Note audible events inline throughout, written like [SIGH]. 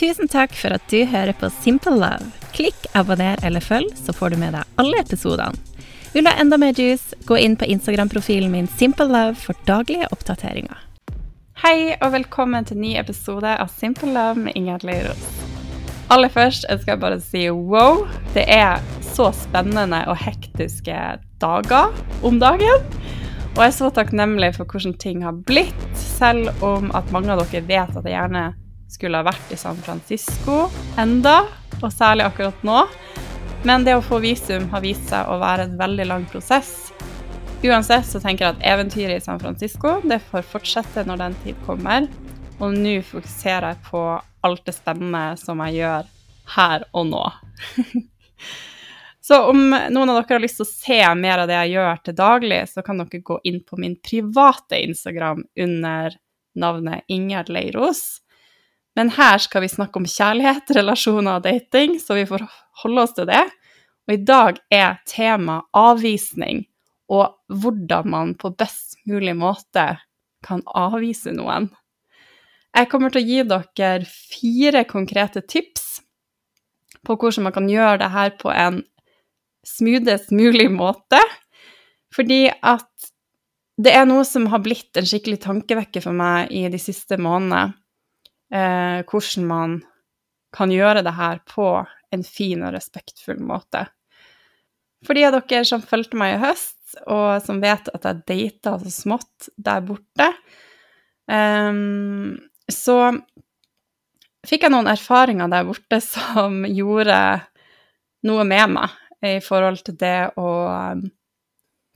Tusen takk for at du hører på Simple Love. Klikk abonner eller følg, så får du med deg alle episodene. Vil du ha enda mer juice, gå inn på Instagram-profilen min Simple Love for daglige oppdateringer. Hei og velkommen til ny episode av Simple Love med Ingjerd Leiros. Aller først ønsker jeg bare si wow. Det er så spennende og hektiske dager om dagen. Og jeg er så takknemlig for hvordan ting har blitt, selv om at mange av dere vet at jeg gjerne skulle ha vært i San Francisco enda, og særlig akkurat nå. Men det å få visum har vist seg å være en veldig lang prosess. Uansett så tenker jeg at eventyret i San Francisco det får fortsette når den tid kommer. Og nå fokuserer jeg på alt det spennende som jeg gjør her og nå. [LAUGHS] så om noen av dere har lyst til å se mer av det jeg gjør til daglig, så kan dere gå inn på min private Instagram under navnet Ingjerd Leiros. Men her skal vi snakke om kjærlighet, [LAUGHS] relasjoner og dating, så vi får holde oss til det. Og i dag er tema avvisning og hvordan man på best mulig måte kan avvise noen. Jeg kommer til å gi dere fire konkrete tips på hvordan man kan gjøre det her på en smoothest mulig måte. Fordi at det er noe som har blitt en skikkelig tankevekker for meg i de siste månedene eh, hvordan man kan gjøre det her på en fin og respektfull måte. For de av dere som fulgte meg i høst, og som vet at jeg data så smått der borte, um, så fikk jeg noen erfaringer der borte [LAUGHS] som gjorde noe med meg i forhold til det å um,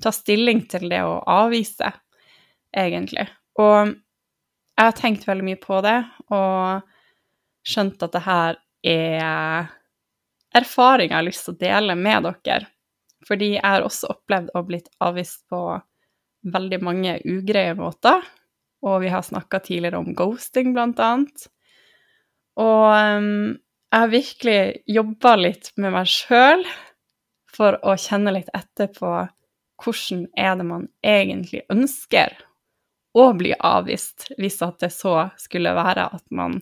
ta stilling til det å avvise, egentlig. Og jeg har tenkt veldig mye på det og skjønt at det her er erfaring jeg har lyst til å dele med dere. Fordi jeg har også opplevd å blitt avvist på veldig mange ugreie måter. Og vi har snakka tidligere om ghosting, blant annet. Og um, jeg har virkelig jobba litt med meg sjøl for å kjenne litt etter på hvordan er det man egentlig ønsker å bli avvist, hvis at det så skulle være at man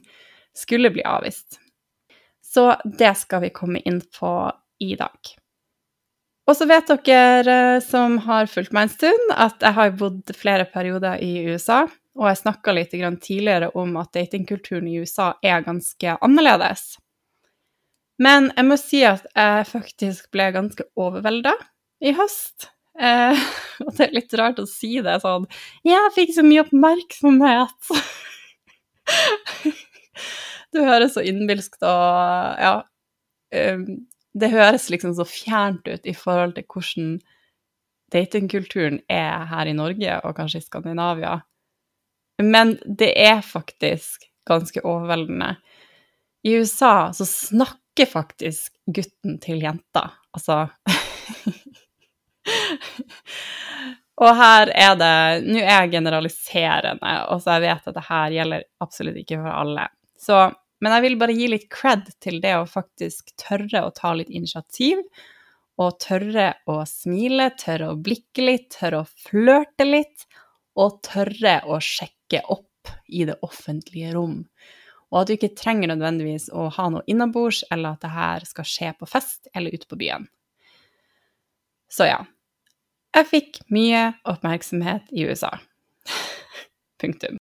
skulle bli avvist. Så det skal vi komme inn på i dag. Og så vet dere eh, som har fulgt meg en stund, at jeg har bodd flere perioder i USA. Og jeg snakka litt tidligere om at datingkulturen i USA er ganske annerledes. Men jeg må si at jeg faktisk ble ganske overvelda i høst Eh, [LAUGHS] og det er litt rart å si det sånn Jeg fikk så mye oppmerksomhet! [LAUGHS] det høres så innbilskt og Ja. Um, det høres liksom så fjernt ut i forhold til hvordan datingkulturen er her i Norge, og kanskje i Skandinavia. Men det er faktisk ganske overveldende. I USA så snakker faktisk gutten til jenta. Altså [LAUGHS] og her er det Nå er jeg generaliserende, og så jeg vet at det her gjelder absolutt ikke for alle. Så, men jeg vil bare gi litt cred til det å faktisk tørre å ta litt initiativ. Og tørre å smile, tørre å blikke litt, tørre å flørte litt. Og tørre å sjekke opp i det offentlige rom. Og at du ikke trenger nødvendigvis å ha noe innabords, eller at det her skal skje på fest eller ute på byen. Så ja. Jeg fikk mye oppmerksomhet i USA. [LAUGHS] Punktum.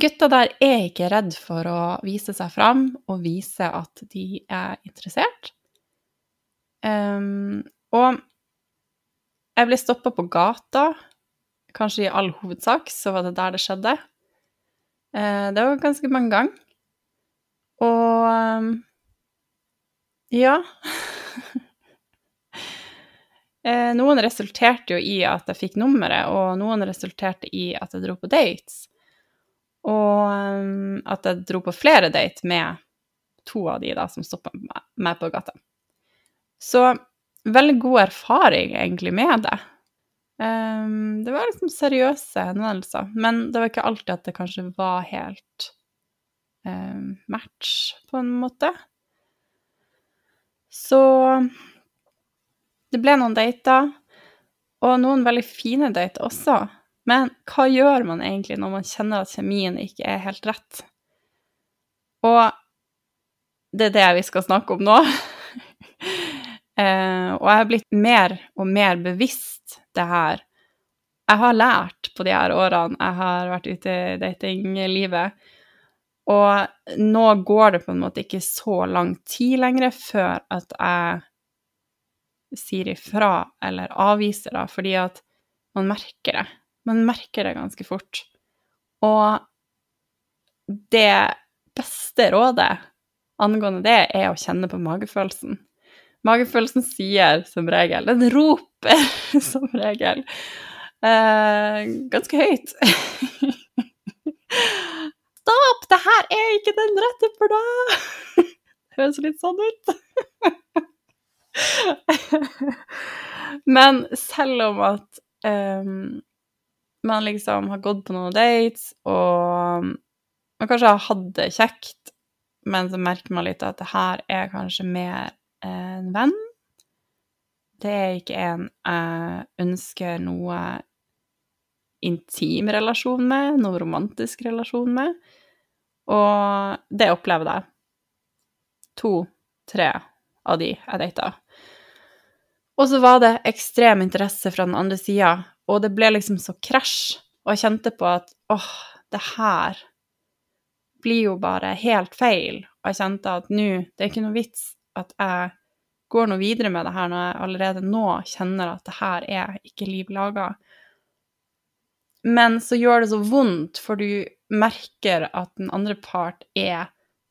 Gutta der er ikke redd for å vise seg fram og vise at de er interessert. Um, og jeg ble stoppa på gata, kanskje i all hovedsak, så var det der det skjedde. Uh, det var ganske mange ganger. Og um, ja [LAUGHS] Eh, noen resulterte jo i at jeg fikk nummeret, og noen resulterte i at jeg dro på dates. Og um, at jeg dro på flere dates med to av de da som stoppa meg på gata. Så veldig god erfaring egentlig med det. Um, det var liksom seriøse henvendelser, men det var ikke alltid at det kanskje var helt um, match, på en måte. Så det ble noen dater, og noen veldig fine dater også. Men hva gjør man egentlig når man kjenner at kjemien ikke er helt rett? Og det er det vi skal snakke om nå. [LAUGHS] eh, og jeg har blitt mer og mer bevisst det her. Jeg har lært på de her årene jeg har vært ute i datinglivet. Og nå går det på en måte ikke så lang tid lenger før at jeg sier ifra eller avviser, da, fordi at man merker det. Man merker det ganske fort. Og det beste rådet angående det er å kjenne på magefølelsen. Magefølelsen sier som regel Den roper [LAUGHS] som regel eh, ganske høyt. [LAUGHS] Stopp! Det her er ikke den rette for deg! [LAUGHS] Høres litt sånn ut. [LAUGHS] Men selv om at um, man liksom har gått på noen dates, og man kanskje har hatt det kjekt, men så merker man litt at det her er kanskje mer en venn. Det er ikke en jeg ønsker noe intim relasjon med, noe romantisk relasjon med. Og det opplever jeg. To-tre av de jeg data. Og så var det ekstrem interesse fra den andre sida, og det ble liksom så krasj. Og jeg kjente på at åh, det her blir jo bare helt feil. Og jeg kjente at nå, det er ikke noe vits at jeg går noe videre med det her når jeg allerede nå kjenner at det her er ikke liv laga. Men så gjør det så vondt, for du merker at den andre part er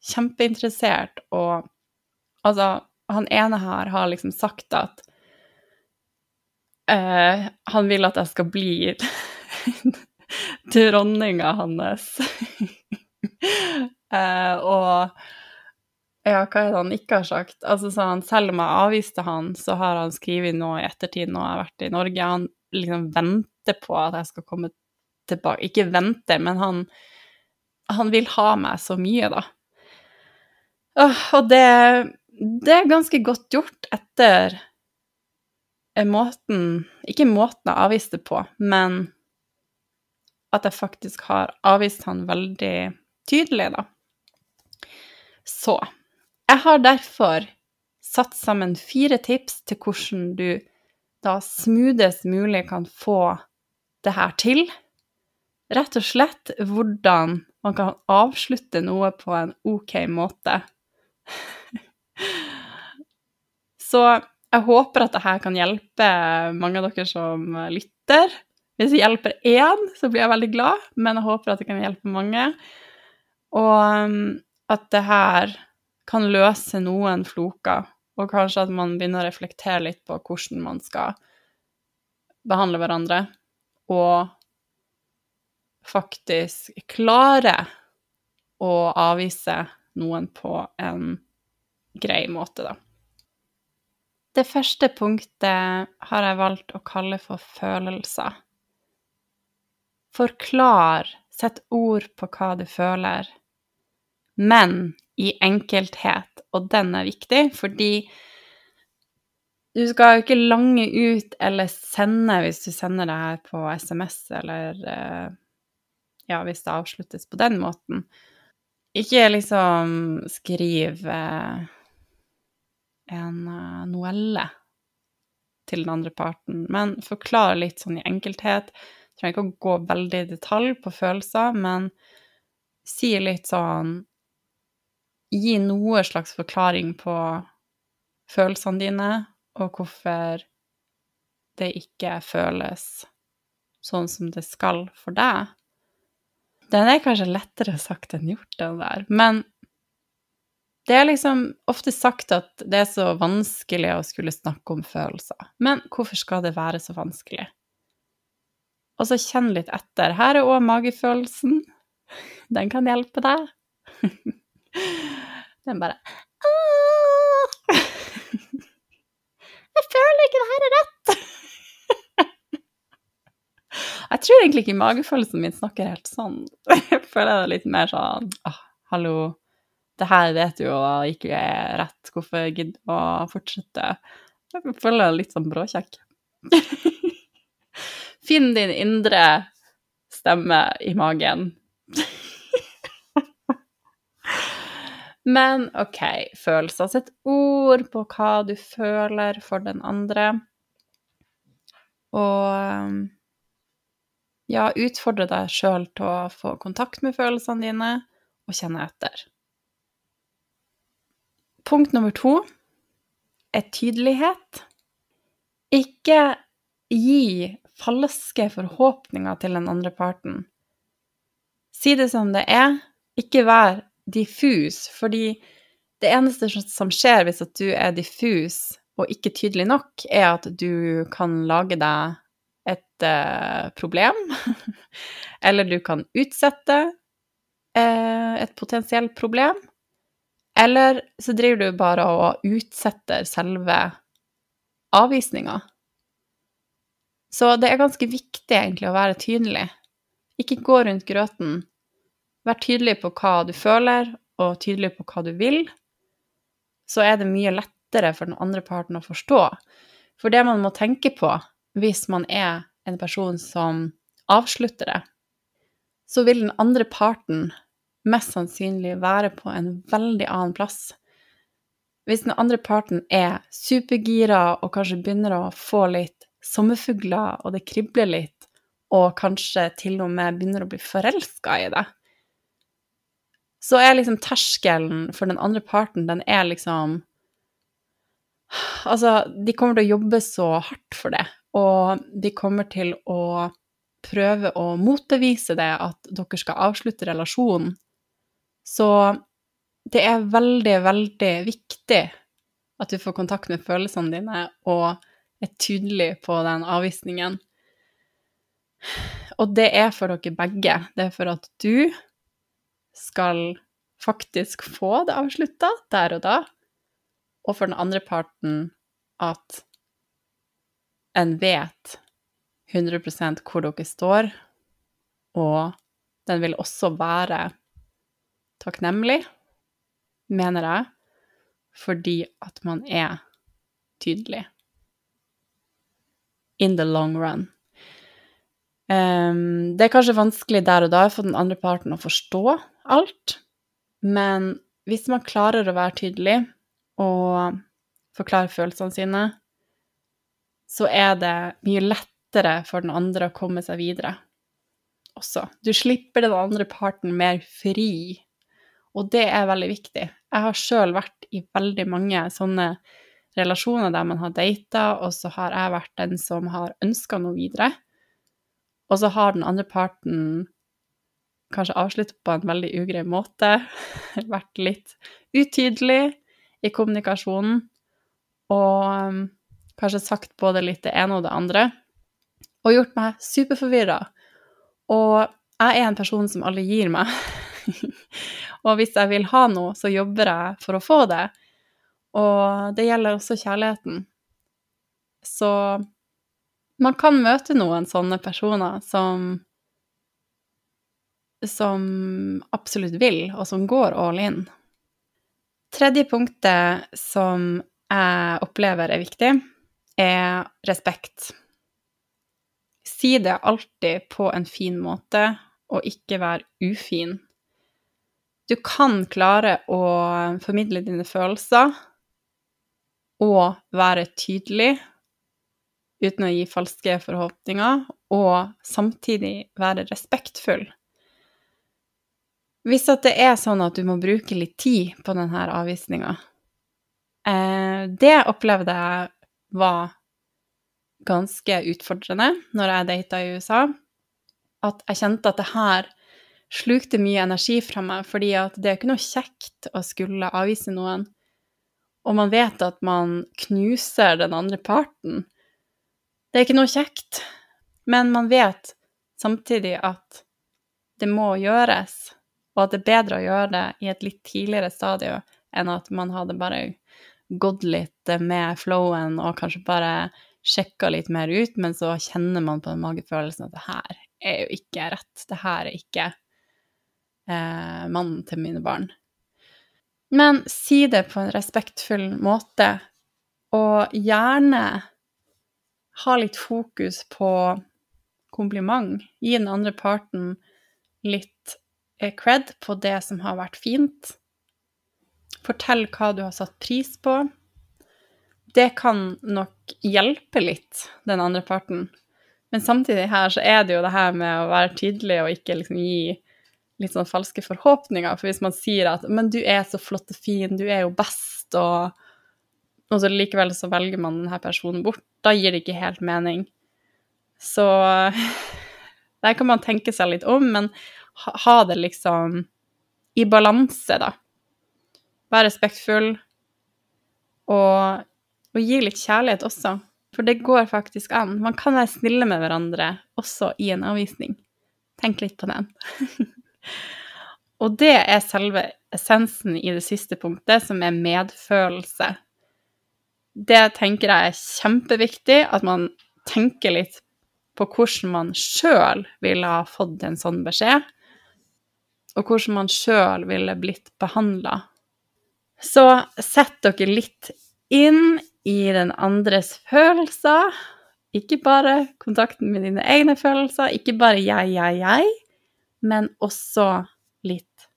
kjempeinteressert, og altså Han ene her har liksom sagt at uh, han vil at jeg skal bli [LAUGHS] dronninga hans. uh, [LAUGHS] og ja, hva er det han ikke har sagt? Altså, så han, selv om jeg avviste han, så har han skrevet nå i ettertid, når jeg har vært i Norge, han liksom venter på at jeg skal komme tilbake Ikke venter, men han, han vil ha meg så mye, da. Og det, det er ganske godt gjort etter måten Ikke måten jeg avviste på, men at jeg faktisk har avvist han veldig tydelig, da. Så jeg har derfor satt sammen fire tips til hvordan du da smoothest mulig kan få det her til. Rett og slett hvordan man kan avslutte noe på en OK måte. Så jeg håper at dette kan hjelpe mange av dere som lytter. Hvis det hjelper én, så blir jeg veldig glad, men jeg håper at det kan hjelpe mange. Og um, at det her kan løse noen floker, og kanskje at man begynner å reflektere litt på hvordan man skal behandle hverandre, og faktisk klare å avvise noen på en grei måte, da. Det første punktet har jeg valgt å kalle for følelser. Forklar, sett ord på hva du føler, men i enkelthet, og den er viktig, fordi du skal jo ikke lange ut eller sende hvis du sender det her på SMS, eller eh, ja, hvis det avsluttes på den måten. Ikke liksom skriv en noelle novelle til den andre parten, men forklar litt sånn i enkelthet Jeg trenger ikke å gå veldig i detalj på følelser, men si litt sånn Gi noe slags forklaring på følelsene dine, og hvorfor det ikke føles sånn som det skal for deg. Den er kanskje lettere sagt enn gjort, den der. Men det er liksom ofte sagt at det er så vanskelig å skulle snakke om følelser. Men hvorfor skal det være så vanskelig? Og så kjenn litt etter. Her er òg magefølelsen. Den kan hjelpe deg. [LAUGHS] Den bare Jeg føler ikke det her er rett. [LAUGHS] Jeg tror egentlig ikke magefølelsen min snakker helt sånn. [LAUGHS] Jeg føler det litt mer sånn ah, hallo, det her vet du jo ikke er rett, hvorfor gidder å fortsette? Jeg føler meg litt sånn bråkjekk. [LAUGHS] Finn din indre stemme i magen. [LAUGHS] Men OK, følelser. Sett ord på hva du føler for den andre. Og ja, utfordre deg sjøl til å få kontakt med følelsene dine og kjenne etter. Punkt nummer to er tydelighet. Ikke gi falske forhåpninger til den andre parten. Si det som det er, ikke vær diffus, fordi det eneste som skjer hvis at du er diffus og ikke tydelig nok, er at du kan lage deg et uh, problem. [LAUGHS] Eller du kan utsette uh, et potensielt problem. Eller så driver du bare og utsetter selve avvisninga. Så det er ganske viktig egentlig å være tydelig. Ikke gå rundt grøten. Vær tydelig på hva du føler, og tydelig på hva du vil. Så er det mye lettere for den andre parten å forstå. For det man må tenke på hvis man er en person som avslutter det, så vil den andre parten mest sannsynlig være på en veldig annen plass. Hvis den andre parten er supergira og kanskje begynner å få litt sommerfugler, og det kribler litt, og kanskje til og med begynner å bli forelska i det, så er liksom terskelen for den andre parten, den er liksom Altså, de kommer til å jobbe så hardt for det, og de kommer til å prøve å motbevise det, at dere skal avslutte relasjonen. Så det er veldig, veldig viktig at du får kontakt med følelsene dine og er tydelig på den avvisningen. Og det er for dere begge. Det er for at du skal faktisk få det avslutta der og da, og for den andre parten at en vet 100 hvor dere står, og den vil også være takknemlig, mener jeg, fordi at man er tydelig in the long run. Um, det er kanskje vanskelig der og da for den andre parten å forstå alt, men hvis man klarer å være tydelig og forklare følelsene sine, så er det mye lettere for den andre å komme seg videre også. Du slipper den andre parten mer fri, og det er veldig viktig. Jeg har sjøl vært i veldig mange sånne relasjoner der man har data, og så har jeg vært den som har ønska noe videre. Og så har den andre parten kanskje avsluttet på en veldig ugrei måte, [LAUGHS] vært litt utydelig i kommunikasjonen, og um, kanskje sagt både litt det ene og det andre, og gjort meg superforvirra. Og jeg er en person som alle gir meg. [LAUGHS] [LAUGHS] og hvis jeg vil ha noe, så jobber jeg for å få det. Og det gjelder også kjærligheten. Så man kan møte noen sånne personer som som absolutt vil, og som går all in. Tredje punktet som jeg opplever er viktig, er respekt. Si det alltid på en fin måte, og ikke være ufin. Du kan klare å formidle dine følelser og være tydelig uten å gi falske forhåpninger, og samtidig være respektfull. Hvis det er sånn at du må bruke litt tid på denne avvisninga eh, Det opplevde jeg var ganske utfordrende når jeg data i USA. At jeg kjente at det her slukte mye energi fra meg, fordi at det er ikke noe kjekt å skulle avvise noen og man vet at man knuser den andre parten. Det er ikke noe kjekt, men man vet samtidig at det må gjøres, og at det er bedre å gjøre det i et litt tidligere stadium enn at man hadde bare gått litt med flowen og kanskje bare sjekka litt mer ut, men så kjenner man på den magefølelsen at det her er jo ikke rett, det her er ikke eh, mannen til mine barn. Men si det på en respektfull måte, og gjerne ha litt fokus på kompliment. Gi den andre parten litt eh, cred på det som har vært fint. Fortell hva du har satt pris på. Det kan nok hjelpe litt den andre parten. Men samtidig her så er det jo det her med å være tydelig og ikke liksom gi litt sånn falske forhåpninger. For hvis man sier at 'men du er så flott og fin, du er jo best', og, og så likevel så velger man denne personen bort, da gir det ikke helt mening. Så [LAUGHS] der kan man tenke seg litt om, men ha, det liksom i balanse, da. Vær respektfull, og, og gi litt kjærlighet også. For det går faktisk an. Man kan være snille med hverandre også i en avvisning. Tenk litt på den. [LAUGHS] og det er selve essensen i det siste punktet, som er medfølelse. Det tenker jeg er kjempeviktig, at man tenker litt på hvordan man sjøl ville ha fått en sånn beskjed, og hvordan man sjøl ville blitt behandla. Så sett dere litt inn i den andres følelser. Ikke bare kontakten med dine egne følelser, ikke bare jeg, jeg, jeg, men også litt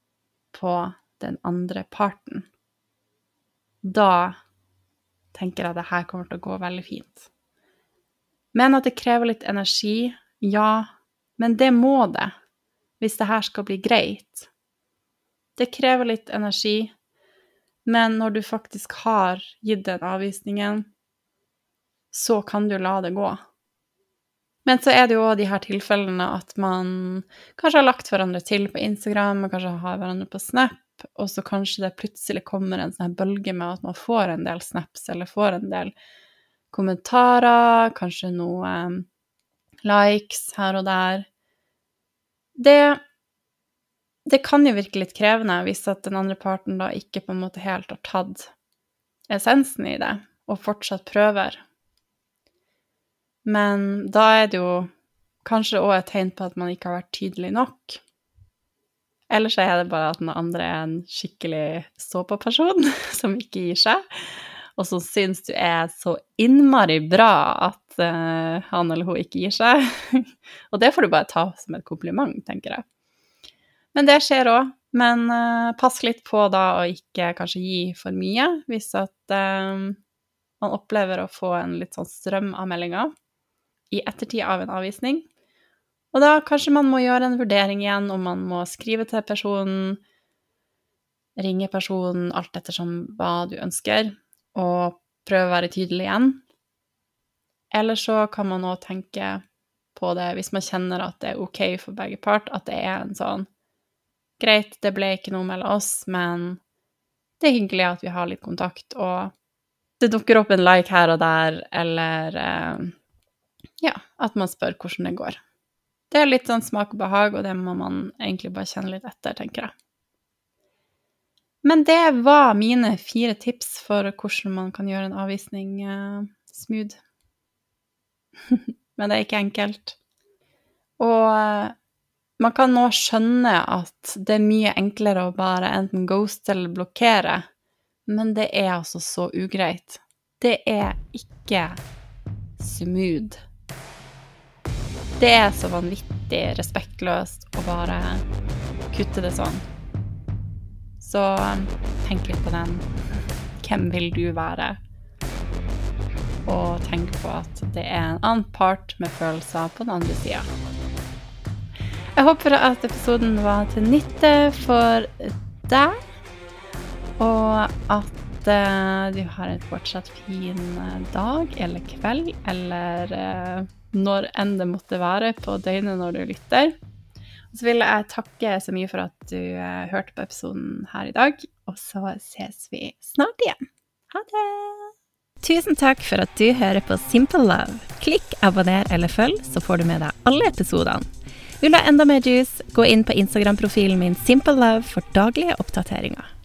på den andre parten. Da tenker jeg det her kommer til å gå veldig fint. Men at det krever litt energi, ja, men det må det hvis det her skal bli greit. Det krever litt energi, men når du faktisk har gitt den avvisningen, så kan du la det gå. Men så er det jo de her tilfellene at man kanskje har lagt hverandre til på Instagram, og kanskje har hverandre på Snap, og så kanskje det plutselig kommer en sånn bølge med at man får en del snaps, eller får en del kommentarer, kanskje noe likes her og der. Det, det kan jo virke litt krevende hvis at den andre parten da ikke på en måte helt har tatt essensen i det, og fortsatt prøver. Men da er det jo kanskje òg et tegn på at man ikke har vært tydelig nok. Eller så er det bare at den andre er en skikkelig såpeperson [LAUGHS] som ikke gir seg og som syns du er så innmari bra at uh, han eller hun ikke gir seg. [LAUGHS] og det får du bare ta som et kompliment, tenker jeg. Men det skjer òg. Men uh, pass litt på da å ikke kanskje gi for mye, hvis at uh, man opplever å få en litt sånn strøm av meldinger i ettertid av en avvisning. Og da kanskje man må gjøre en vurdering igjen om man må skrive til personen, ringe personen, alt ettersom hva du ønsker og prøve å være tydelig igjen. Eller så kan man òg tenke på det hvis man kjenner at det er OK for begge part, at det er en sånn Greit, det ble ikke noe mellom oss, men det er hyggelig at vi har litt kontakt, og det dukker opp en like her og der, eller eh, ja, at man spør hvordan det går. Det er litt sånn smak og behag, og det må man egentlig bare kjenne litt etter, tenker jeg. Men det var mine fire tips for hvordan man kan gjøre en avvisning uh, smooth. [LAUGHS] Men det er ikke enkelt. Og uh, man kan nå skjønne at det er mye enklere å bare enten ghoste eller blokkere, men det er altså så ugreit. Det er ikke smooth. Det er så vanvittig respektløst å bare kutte det sånn. Så tenk litt på den. Hvem vil du være? Og tenk på at det er en annen part med følelser på den andre sida. Jeg håper at episoden var til nytte for deg, og at uh, du har en fortsatt fin eh, dag eller kveld eller uh, når enn det måtte være på døgnet når du lytter. Så vil jeg takke så mye for at du uh, hørte på episoden her i dag, og så ses vi snart igjen. Ha det! Tusen takk for at du hører på Simple Love. Klikk, abonner eller følg, så får du med deg alle episodene. Vil du ha enda mer juice, gå inn på Instagram-profilen min Simple Love for daglige oppdateringer.